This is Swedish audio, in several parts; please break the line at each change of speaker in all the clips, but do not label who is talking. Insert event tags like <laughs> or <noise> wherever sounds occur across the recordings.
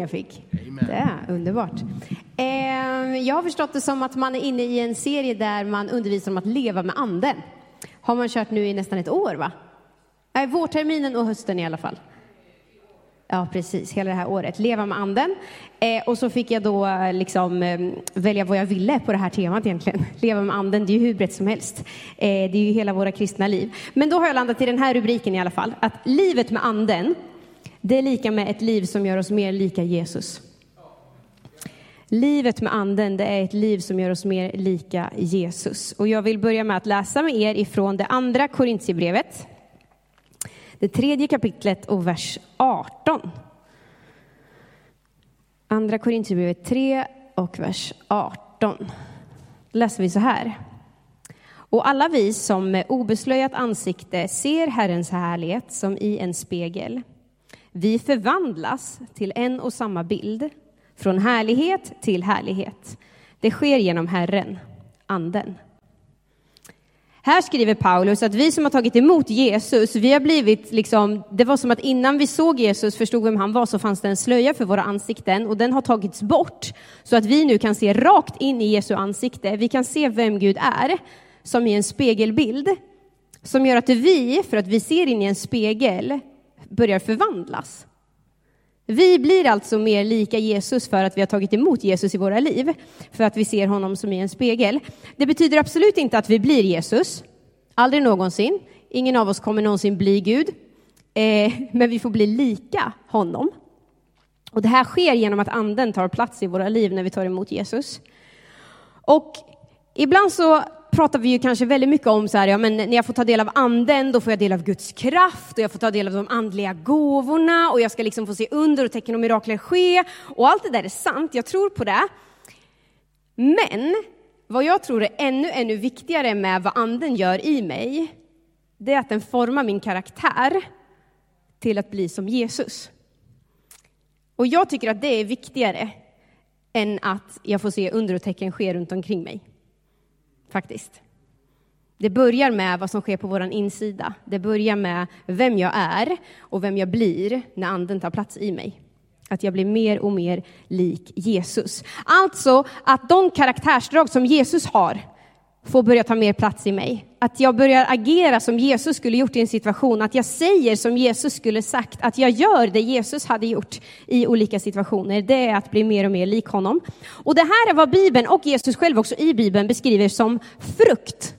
jag fick. Det är underbart. Eh, jag har förstått det som att man är inne i en serie där man undervisar om att leva med anden. Har man kört nu i nästan ett år, va? Nej, vårterminen och hösten i alla fall. Ja, precis. Hela det här året. Leva med anden. Eh, och så fick jag då eh, liksom eh, välja vad jag ville på det här temat egentligen. <laughs> Leva med anden, det är ju hur brett som helst. Eh, det är ju hela våra kristna liv. Men då har jag landat i den här rubriken i alla fall. Att livet med anden, det är lika med ett liv som gör oss mer lika Jesus. Livet med anden, det är ett liv som gör oss mer lika Jesus. Och jag vill börja med att läsa med er ifrån det andra Korintierbrevet. Det tredje kapitlet och vers 18. Andra Korintierbrevet 3 och vers 18. Då läser vi så här. Och alla vi som med obeslöjat ansikte ser Herrens härlighet som i en spegel. Vi förvandlas till en och samma bild, från härlighet till härlighet. Det sker genom Herren, Anden. Här skriver Paulus att vi som har tagit emot Jesus, vi har blivit liksom, det var som att innan vi såg Jesus, förstod vem han var, så fanns det en slöja för våra ansikten och den har tagits bort så att vi nu kan se rakt in i Jesu ansikte. Vi kan se vem Gud är, som i en spegelbild, som gör att vi, för att vi ser in i en spegel, börjar förvandlas. Vi blir alltså mer lika Jesus för att vi har tagit emot Jesus i våra liv, för att vi ser honom som i en spegel. Det betyder absolut inte att vi blir Jesus, aldrig någonsin. Ingen av oss kommer någonsin bli Gud, eh, men vi får bli lika honom. Och det här sker genom att anden tar plats i våra liv när vi tar emot Jesus. Och ibland så pratar vi ju kanske väldigt mycket om så här, ja men när jag får ta del av anden, då får jag del av Guds kraft och jag får ta del av de andliga gåvorna och jag ska liksom få se under och tecken och mirakler ske. Och allt det där är sant, jag tror på det. Men vad jag tror är ännu, ännu viktigare med vad anden gör i mig, det är att den formar min karaktär till att bli som Jesus. Och jag tycker att det är viktigare än att jag får se under och tecken ske runt omkring mig faktiskt. Det börjar med vad som sker på vår insida. Det börjar med vem jag är och vem jag blir när anden tar plats i mig. Att jag blir mer och mer lik Jesus. Alltså att de karaktärsdrag som Jesus har får börja ta mer plats i mig. Att jag börjar agera som Jesus skulle gjort i en situation, att jag säger som Jesus skulle sagt, att jag gör det Jesus hade gjort i olika situationer. Det är att bli mer och mer lik honom. Och det här är vad Bibeln och Jesus själv också i Bibeln beskriver som frukt.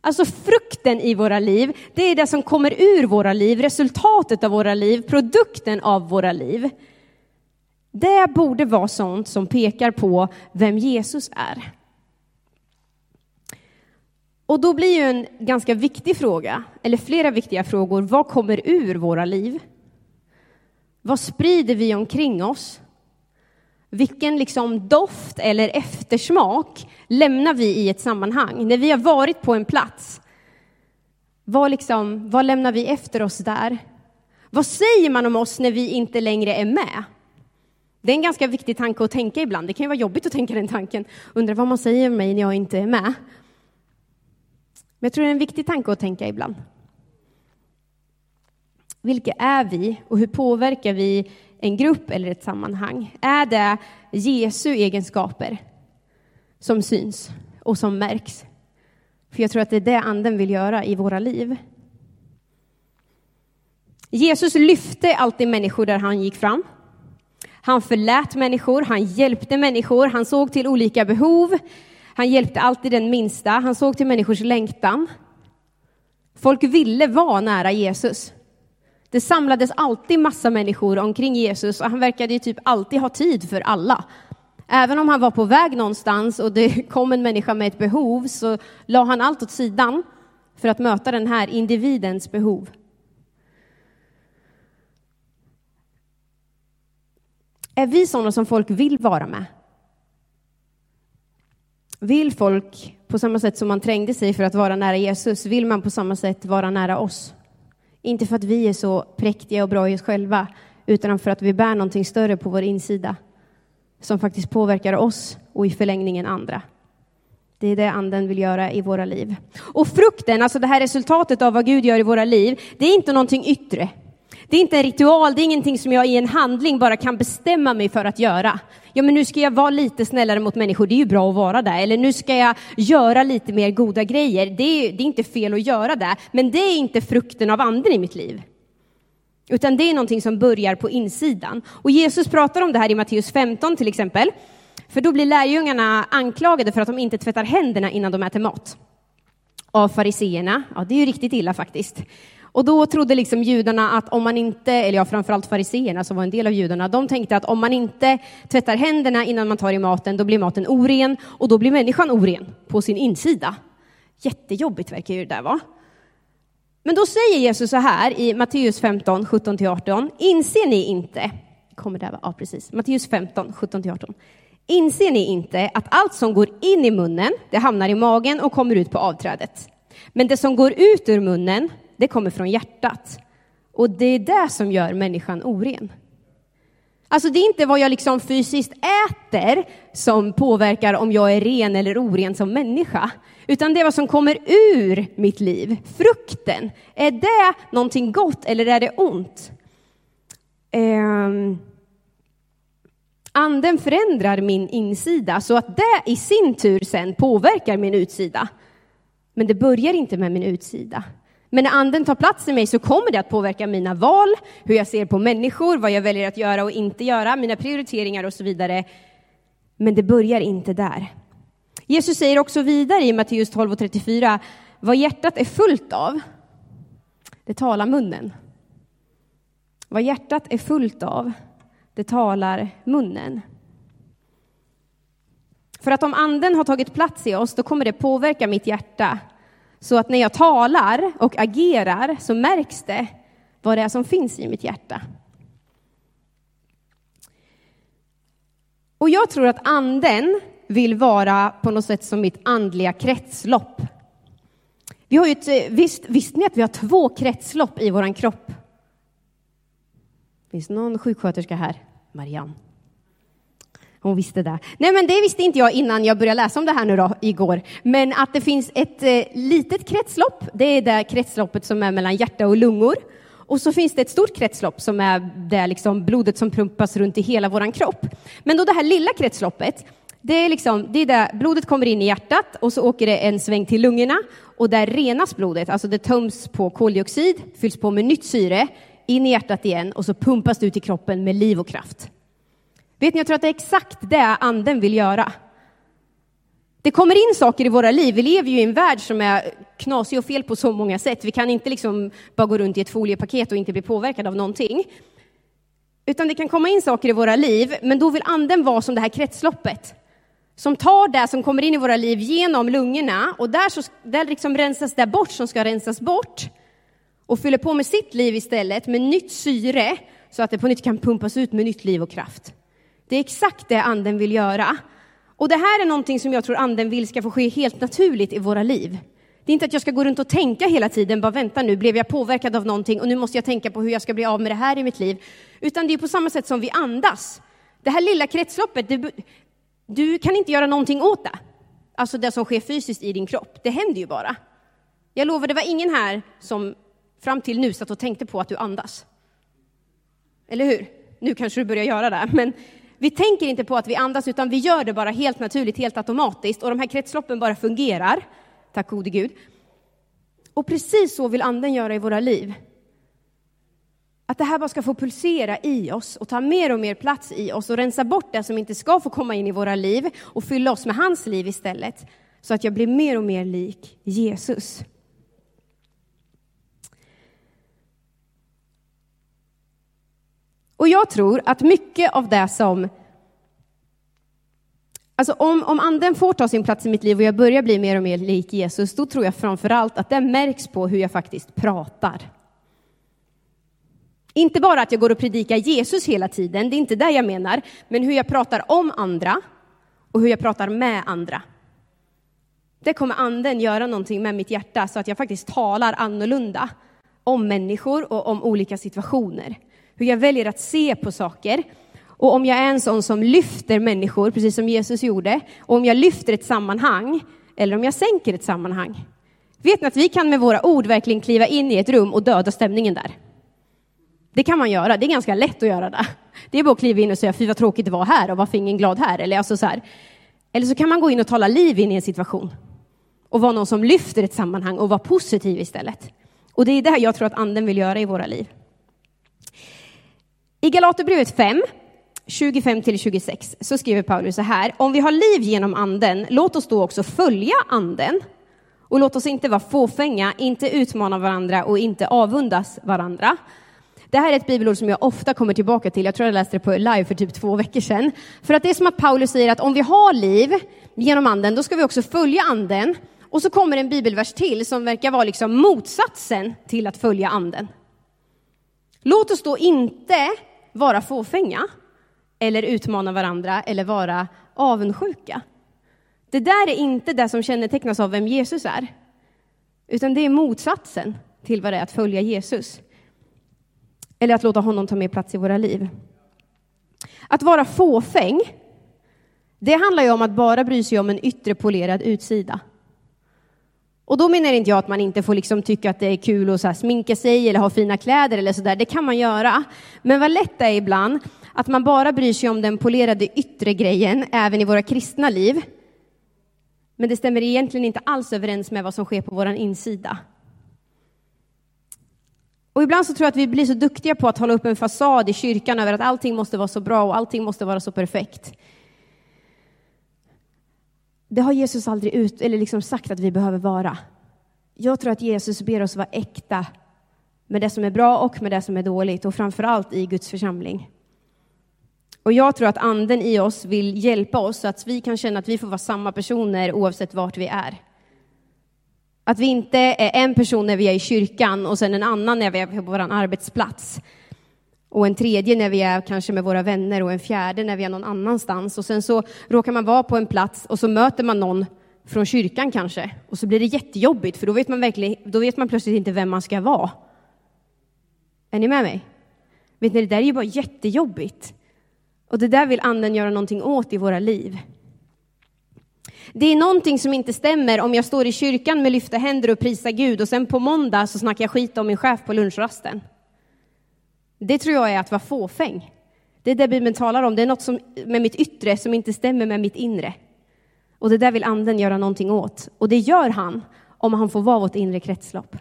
Alltså frukten i våra liv, det är det som kommer ur våra liv, resultatet av våra liv, produkten av våra liv. Det borde vara sånt som pekar på vem Jesus är. Och då blir ju en ganska viktig fråga, eller flera viktiga frågor, vad kommer ur våra liv? Vad sprider vi omkring oss? Vilken liksom doft eller eftersmak lämnar vi i ett sammanhang? När vi har varit på en plats, vad, liksom, vad lämnar vi efter oss där? Vad säger man om oss när vi inte längre är med? Det är en ganska viktig tanke att tänka ibland. Det kan ju vara jobbigt att tänka den tanken. Undrar vad man säger om mig när jag inte är med. Men jag tror det är en viktig tanke att tänka ibland. Vilka är vi och hur påverkar vi en grupp eller ett sammanhang? Är det Jesu egenskaper som syns och som märks? För jag tror att det är det anden vill göra i våra liv. Jesus lyfte alltid människor där han gick fram. Han förlät människor, han hjälpte människor, han såg till olika behov. Han hjälpte alltid den minsta, han såg till människors längtan. Folk ville vara nära Jesus. Det samlades alltid massa människor omkring Jesus och han verkade ju typ alltid ha tid för alla. Även om han var på väg någonstans och det <laughs> kom en människa med ett behov så la han allt åt sidan för att möta den här individens behov. Är vi sådana som folk vill vara med? Vill folk, på samma sätt som man trängde sig för att vara nära Jesus, vill man på samma sätt vara nära oss? Inte för att vi är så präktiga och bra i oss själva, utan för att vi bär någonting större på vår insida som faktiskt påverkar oss och i förlängningen andra. Det är det anden vill göra i våra liv. Och frukten, alltså det här resultatet av vad Gud gör i våra liv, det är inte någonting yttre. Det är inte en ritual, det är ingenting som jag i en handling bara kan bestämma mig för att göra. Ja, men nu ska jag vara lite snällare mot människor, det är ju bra att vara där. Eller nu ska jag göra lite mer goda grejer, det är, det är inte fel att göra det. Men det är inte frukten av anden i mitt liv. Utan det är någonting som börjar på insidan. Och Jesus pratar om det här i Matteus 15 till exempel. För då blir lärjungarna anklagade för att de inte tvättar händerna innan de äter mat. Av fariseerna. Ja, det är ju riktigt illa faktiskt. Och då trodde liksom judarna att om man inte, eller ja, framförallt fariseerna som var en del av judarna, de tänkte att om man inte tvättar händerna innan man tar i maten, då blir maten oren och då blir människan oren på sin insida. Jättejobbigt verkar ju det där vara. Men då säger Jesus så här i Matteus 15, 17-18. Inser ni inte, kommer det här, ja precis, Matteus 15, 17-18. Inser ni inte att allt som går in i munnen, det hamnar i magen och kommer ut på avträdet. Men det som går ut ur munnen, det kommer från hjärtat. Och det är det som gör människan oren. Alltså det är inte vad jag liksom fysiskt äter som påverkar om jag är ren eller oren som människa, utan det är vad som kommer ur mitt liv. Frukten, är det någonting gott eller är det ont? Um, anden förändrar min insida så att det i sin tur sen påverkar min utsida. Men det börjar inte med min utsida. Men när anden tar plats i mig så kommer det att påverka mina val, hur jag ser på människor, vad jag väljer att göra och inte göra, mina prioriteringar och så vidare. Men det börjar inte där. Jesus säger också vidare i Matteus 12 och 34, vad hjärtat är fullt av, det talar munnen. Vad hjärtat är fullt av, det talar munnen. För att om anden har tagit plats i oss, då kommer det påverka mitt hjärta. Så att när jag talar och agerar så märks det vad det är som finns i mitt hjärta. Och jag tror att anden vill vara på något sätt som mitt andliga kretslopp. Vi har ett, eh, visst, visste ni att vi har två kretslopp i vår kropp? Finns någon sjuksköterska här? Marianne. Hon visste det. Nej, men det visste inte jag innan jag började läsa om det här nu då, igår. Men att det finns ett eh, litet kretslopp, det är det kretsloppet som är mellan hjärta och lungor. Och så finns det ett stort kretslopp som är det liksom blodet som pumpas runt i hela vår kropp. Men då det här lilla kretsloppet, det är, liksom, det är där blodet kommer in i hjärtat och så åker det en sväng till lungorna och där renas blodet, alltså det töms på koldioxid, fylls på med nytt syre, in i hjärtat igen och så pumpas det ut i kroppen med liv och kraft. Vet ni, jag tror att det är exakt det anden vill göra. Det kommer in saker i våra liv. Vi lever ju i en värld som är knasig och fel på så många sätt. Vi kan inte liksom bara gå runt i ett foliepaket och inte bli påverkade av någonting. Utan det kan komma in saker i våra liv, men då vill anden vara som det här kretsloppet. Som tar det som kommer in i våra liv genom lungorna och där, så, där liksom rensas det bort som ska rensas bort. Och fyller på med sitt liv istället med nytt syre så att det på nytt kan pumpas ut med nytt liv och kraft. Det är exakt det anden vill göra. Och det här är någonting som jag tror anden vill ska få ske helt naturligt i våra liv. Det är inte att jag ska gå runt och tänka hela tiden, bara vänta nu, blev jag påverkad av någonting och nu måste jag tänka på hur jag ska bli av med det här i mitt liv. Utan det är på samma sätt som vi andas. Det här lilla kretsloppet, det, du kan inte göra någonting åt det. Alltså det som sker fysiskt i din kropp, det händer ju bara. Jag lovar, det var ingen här som fram till nu satt och tänkte på att du andas. Eller hur? Nu kanske du börjar göra det, men vi tänker inte på att vi andas, utan vi gör det bara helt naturligt, helt automatiskt. Och de här kretsloppen bara fungerar. Tack gode Gud. Och precis så vill Anden göra i våra liv. Att det här bara ska få pulsera i oss och ta mer och mer plats i oss och rensa bort det som inte ska få komma in i våra liv och fylla oss med hans liv istället. Så att jag blir mer och mer lik Jesus. Och jag tror att mycket av det som Alltså om, om anden får ta sin plats i mitt liv och jag börjar bli mer och mer lik Jesus, då tror jag framför allt att det märks på hur jag faktiskt pratar. Inte bara att jag går och predikar Jesus hela tiden, det är inte det jag menar, men hur jag pratar om andra och hur jag pratar med andra. Det kommer anden göra någonting med mitt hjärta så att jag faktiskt talar annorlunda om människor och om olika situationer hur jag väljer att se på saker. Och om jag är en sån som lyfter människor, precis som Jesus gjorde, och om jag lyfter ett sammanhang, eller om jag sänker ett sammanhang. Vet ni att vi kan med våra ord verkligen kliva in i ett rum och döda stämningen där? Det kan man göra, det är ganska lätt att göra det. Det är bara att kliva in och säga, fy vad tråkigt det var här och varför ingen glad här? Eller, alltså så här. Eller så kan man gå in och tala liv in i en situation och vara någon som lyfter ett sammanhang och vara positiv istället. Och det är det jag tror att anden vill göra i våra liv. I Galaterbrevet 5, 25 26 så skriver Paulus så här. Om vi har liv genom anden, låt oss då också följa anden. Och låt oss inte vara fåfänga, inte utmana varandra och inte avundas varandra. Det här är ett bibelord som jag ofta kommer tillbaka till. Jag tror jag läste det på live för typ två veckor sedan. För att det är som att Paulus säger att om vi har liv genom anden, då ska vi också följa anden. Och så kommer en bibelvers till som verkar vara liksom motsatsen till att följa anden. Låt oss då inte vara fåfänga eller utmana varandra eller vara avundsjuka. Det där är inte det som kännetecknas av vem Jesus är, utan det är motsatsen till vad det är att följa Jesus. Eller att låta honom ta mer plats i våra liv. Att vara fåfäng, det handlar ju om att bara bry sig om en yttre polerad utsida. Och då menar inte jag att man inte får liksom tycka att det är kul att så sminka sig eller ha fina kläder eller sådär. Det kan man göra. Men vad lätt det är ibland att man bara bryr sig om den polerade yttre grejen även i våra kristna liv. Men det stämmer egentligen inte alls överens med vad som sker på vår insida. Och ibland så tror jag att vi blir så duktiga på att hålla upp en fasad i kyrkan över att allting måste vara så bra och allting måste vara så perfekt. Det har Jesus aldrig ut, eller liksom sagt att vi behöver vara. Jag tror att Jesus ber oss vara äkta med det som är bra och med det som är dåligt och framför allt i Guds församling. Och jag tror att anden i oss vill hjälpa oss så att vi kan känna att vi får vara samma personer oavsett vart vi är. Att vi inte är en person när vi är i kyrkan och sen en annan när vi är på vår arbetsplats. Och en tredje när vi är kanske med våra vänner och en fjärde när vi är någon annanstans. Och sen så råkar man vara på en plats och så möter man någon från kyrkan kanske. Och så blir det jättejobbigt för då vet man, verkligen, då vet man plötsligt inte vem man ska vara. Är ni med mig? Vet ni, det där är ju bara jättejobbigt. Och det där vill anden göra någonting åt i våra liv. Det är någonting som inte stämmer om jag står i kyrkan med lyfta händer och prisar Gud och sen på måndag så snackar jag skit om min chef på lunchrasten. Det tror jag är att vara fåfäng. Det är det Bibeln talar om. Det är något som, med mitt yttre som inte stämmer med mitt inre. Och det där vill anden göra någonting åt. Och det gör han om han får vara vårt inre kretslopp.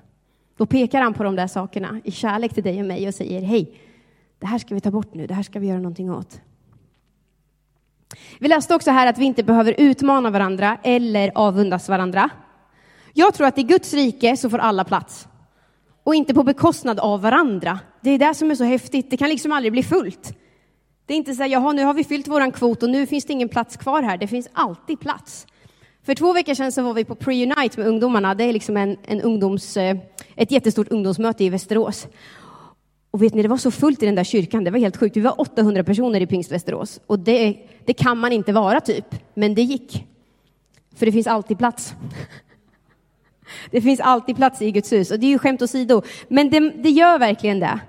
Då pekar han på de där sakerna i kärlek till dig och mig och säger hej, det här ska vi ta bort nu, det här ska vi göra någonting åt. Vi läste också här att vi inte behöver utmana varandra eller avundas varandra. Jag tror att i Guds rike så får alla plats. Och inte på bekostnad av varandra. Det är det som är så häftigt. Det kan liksom aldrig bli fullt. Det är inte så här, jaha, nu har vi fyllt våran kvot och nu finns det ingen plats kvar här. Det finns alltid plats. För två veckor sedan så var vi på Pre-Unite med ungdomarna. Det är liksom en, en ungdoms, eh, ett jättestort ungdomsmöte i Västerås. Och vet ni, det var så fullt i den där kyrkan. Det var helt sjukt. Vi var 800 personer i Pingst Västerås. Och det, det kan man inte vara, typ. Men det gick. För det finns alltid plats. <laughs> Det finns alltid plats i Guds hus. Och det är ju skämt åsido. Men det, det gör verkligen det.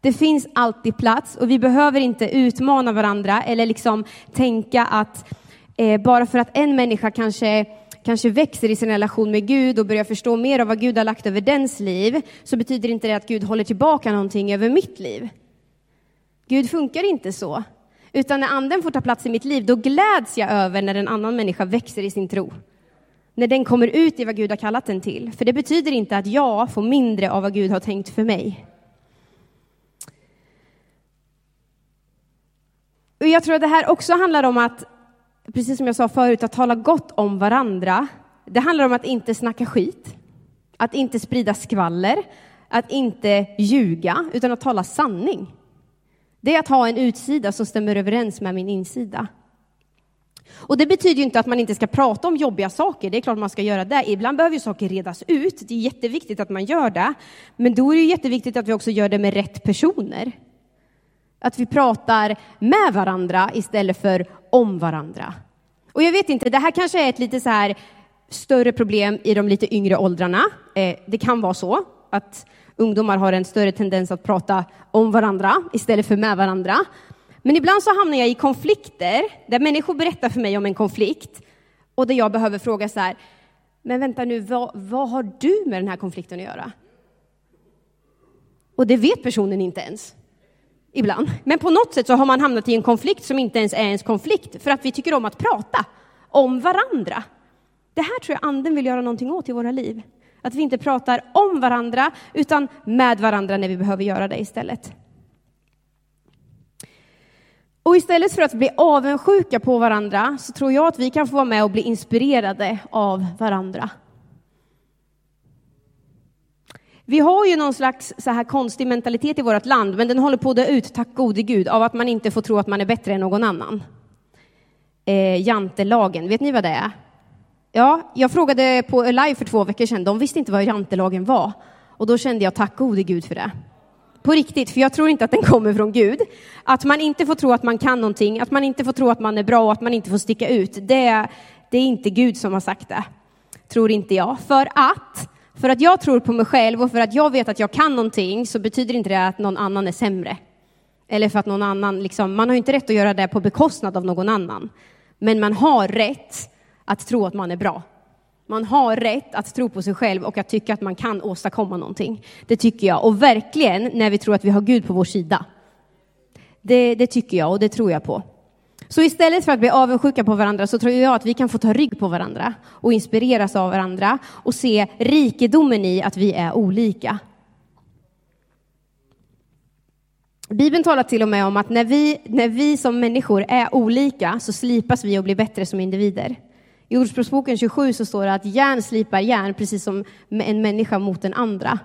Det finns alltid plats och vi behöver inte utmana varandra eller liksom tänka att eh, bara för att en människa kanske kanske växer i sin relation med Gud och börjar förstå mer av vad Gud har lagt över dens liv, så betyder inte det att Gud håller tillbaka någonting över mitt liv. Gud funkar inte så. Utan när anden får ta plats i mitt liv, då gläds jag över när en annan människa växer i sin tro. När den kommer ut i vad Gud har kallat den till. För det betyder inte att jag får mindre av vad Gud har tänkt för mig. Jag tror att det här också handlar om att precis som jag sa förut, att tala gott om varandra. Det handlar om att inte snacka skit, att inte sprida skvaller, att inte ljuga, utan att tala sanning. Det är att ha en utsida som stämmer överens med min insida. Och det betyder ju inte att man inte ska prata om jobbiga saker. Det är klart man ska göra det. Ibland behöver ju saker redas ut. Det är jätteviktigt att man gör det. Men då är det jätteviktigt att vi också gör det med rätt personer. Att vi pratar med varandra istället för om varandra. Och jag vet inte, det här kanske är ett lite så här större problem i de lite yngre åldrarna. Eh, det kan vara så att ungdomar har en större tendens att prata om varandra istället för med varandra. Men ibland så hamnar jag i konflikter där människor berättar för mig om en konflikt och där jag behöver fråga så här, men vänta nu, vad, vad har du med den här konflikten att göra? Och det vet personen inte ens ibland. Men på något sätt så har man hamnat i en konflikt som inte ens är ens konflikt, för att vi tycker om att prata om varandra. Det här tror jag anden vill göra någonting åt i våra liv. Att vi inte pratar om varandra, utan med varandra när vi behöver göra det istället. Och istället för att bli avundsjuka på varandra så tror jag att vi kan få vara med och bli inspirerade av varandra. Vi har ju någon slags så här konstig mentalitet i vårt land, men den håller på att dö ut, tack gode gud, av att man inte får tro att man är bättre än någon annan. Eh, jantelagen, vet ni vad det är? Ja, jag frågade på live för två veckor sedan, de visste inte vad jantelagen var. Och då kände jag tack gode gud för det. På riktigt, för jag tror inte att den kommer från Gud. Att man inte får tro att man kan någonting, att man inte får tro att man är bra och att man inte får sticka ut. Det, det är inte Gud som har sagt det, tror inte jag. För att, för att jag tror på mig själv och för att jag vet att jag kan någonting så betyder inte det att någon annan är sämre. Eller för att någon annan, liksom, man har inte rätt att göra det på bekostnad av någon annan. Men man har rätt att tro att man är bra. Man har rätt att tro på sig själv och att tycka att man kan åstadkomma någonting. Det tycker jag. Och verkligen när vi tror att vi har Gud på vår sida. Det, det tycker jag och det tror jag på. Så istället för att bli avundsjuka på varandra så tror jag att vi kan få ta rygg på varandra och inspireras av varandra och se rikedomen i att vi är olika. Bibeln talar till och med om att när vi, när vi som människor är olika så slipas vi och blir bättre som individer. I Ordspråksboken 27 så står det att järn slipar järn precis som en människa mot den andra.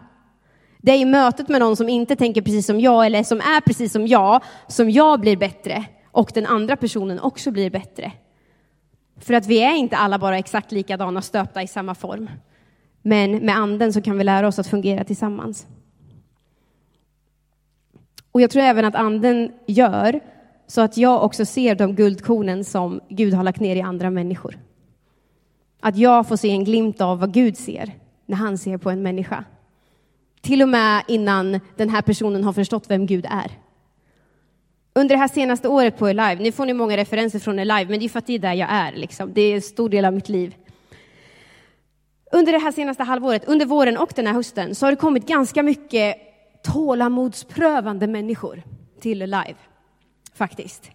Det är i mötet med någon som inte tänker precis som jag eller som är precis som jag som jag blir bättre och den andra personen också blir bättre. För att vi är inte alla bara exakt likadana, stöpta i samma form. Men med anden så kan vi lära oss att fungera tillsammans. Och jag tror även att anden gör så att jag också ser de guldkornen som Gud har lagt ner i andra människor. Att jag får se en glimt av vad Gud ser när han ser på en människa. Till och med innan den här personen har förstått vem Gud är. Under det här senaste året på Alive, nu får ni många referenser från Alive, men det är för att det är där jag är. Liksom. Det är en stor del av mitt liv. Under det här senaste halvåret, under våren och den här hösten, så har det kommit ganska mycket tålamodsprövande människor till Alive, faktiskt.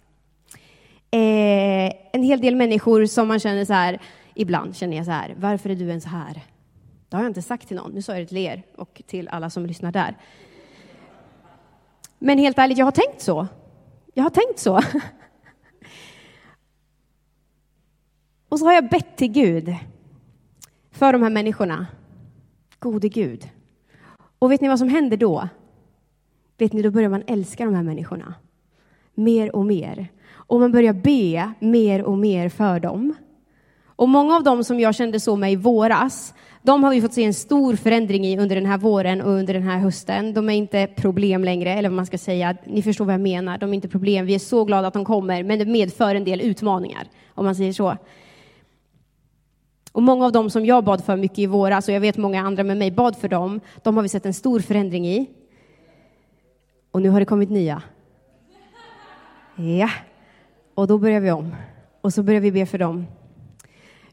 Eh, en hel del människor som man känner så här, ibland känner jag så här, varför är du ens här? Det har jag inte sagt till någon, nu sa jag det till er och till alla som lyssnar där. Men helt ärligt, jag har tänkt så. Jag har tänkt så. Och så har jag bett till Gud för de här människorna. Gode Gud. Och vet ni vad som händer då? Vet ni, då börjar man älska de här människorna. Mer och mer. Och man börjar be mer och mer för dem. Och många av dem som jag kände så med i våras, de har vi fått se en stor förändring i under den här våren och under den här hösten. De är inte problem längre, eller vad man ska säga. Ni förstår vad jag menar. De är inte problem. Vi är så glada att de kommer, men det medför en del utmaningar, om man säger så. Och många av dem som jag bad för mycket i våras, och jag vet många andra med mig bad för dem, de har vi sett en stor förändring i. Och nu har det kommit nya. Ja, och då börjar vi om. Och så börjar vi be för dem.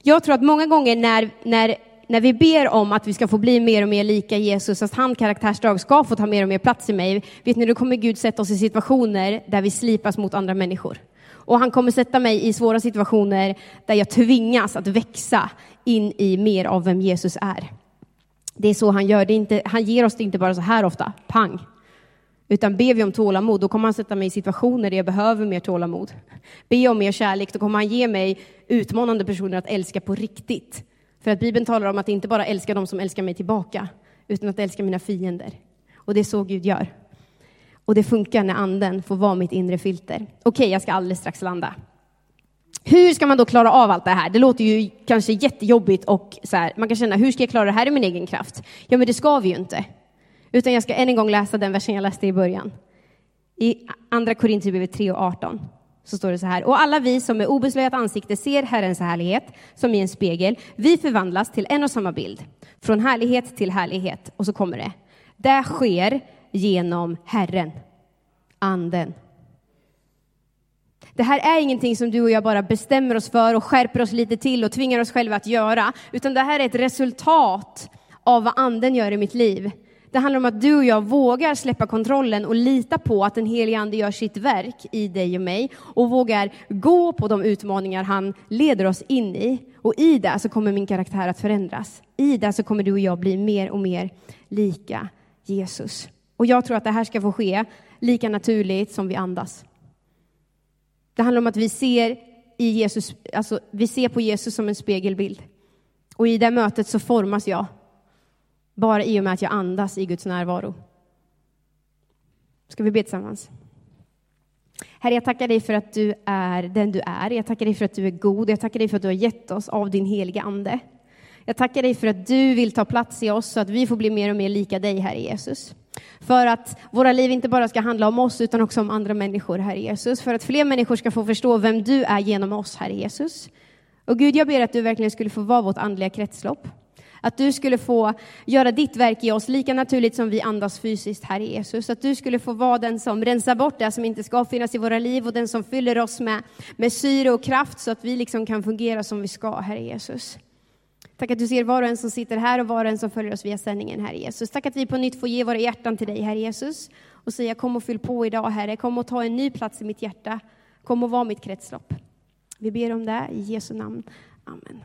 Jag tror att många gånger när, när, när vi ber om att vi ska få bli mer och mer lika Jesus, att hans karaktärsdrag ska få ta mer och mer plats i mig, vet ni, då kommer Gud sätta oss i situationer där vi slipas mot andra människor. Och han kommer sätta mig i svåra situationer där jag tvingas att växa in i mer av vem Jesus är. Det är så han gör. Det inte, han ger oss det inte bara så här ofta, pang. Utan ber vi om tålamod, då kommer han sätta mig i situationer där jag behöver mer tålamod. Be om mer kärlek, då kommer han ge mig utmanande personer att älska på riktigt. För att Bibeln talar om att inte bara älska de som älskar mig tillbaka, utan att älska mina fiender. Och det är så Gud gör. Och det funkar när anden får vara mitt inre filter. Okej, okay, jag ska alldeles strax landa. Hur ska man då klara av allt det här? Det låter ju kanske jättejobbigt och så här, man kan känna, hur ska jag klara det här i min egen kraft? Ja, men det ska vi ju inte. Utan jag ska än en gång läsa den versen jag läste i början. I Andra Korinthierbrevet 3 och 18 så står det så här. Och alla vi som med obeslöjat ansikte ser Herrens härlighet som i en spegel, vi förvandlas till en och samma bild. Från härlighet till härlighet. Och så kommer det. Det sker genom Herren, Anden. Det här är ingenting som du och jag bara bestämmer oss för och skärper oss lite till och tvingar oss själva att göra, utan det här är ett resultat av vad Anden gör i mitt liv. Det handlar om att du och jag vågar släppa kontrollen och lita på att den helige Ande gör sitt verk i dig och mig och vågar gå på de utmaningar han leder oss in i. Och i det så kommer min karaktär att förändras. I det så kommer du och jag bli mer och mer lika Jesus. Och jag tror att det här ska få ske lika naturligt som vi andas. Det handlar om att vi ser, i Jesus, alltså, vi ser på Jesus som en spegelbild. Och i det mötet så formas jag bara i och med att jag andas i Guds närvaro. Ska vi be tillsammans? Herre, jag tackar dig för att du är den du är. Jag tackar dig för att du är god. Jag tackar dig för att du har gett oss av din heliga Ande. Jag tackar dig för att du vill ta plats i oss så att vi får bli mer och mer lika dig, Herre Jesus. För att våra liv inte bara ska handla om oss utan också om andra människor, Herre Jesus. För att fler människor ska få förstå vem du är genom oss, Herre Jesus. Och Gud, jag ber att du verkligen skulle få vara vårt andliga kretslopp. Att du skulle få göra ditt verk i oss lika naturligt som vi andas fysiskt, Herre Jesus. Att du skulle få vara den som rensar bort det som inte ska finnas i våra liv och den som fyller oss med, med syre och kraft så att vi liksom kan fungera som vi ska, Herre Jesus. Tack att du ser var och en som sitter här och var och en som följer oss via sändningen, Herre Jesus. Tack att vi på nytt får ge våra hjärtan till dig, Herre Jesus. Och säga kom och fyll på idag, Herre. Kom och ta en ny plats i mitt hjärta. Kom och var mitt kretslopp. Vi ber om det i Jesu namn. Amen.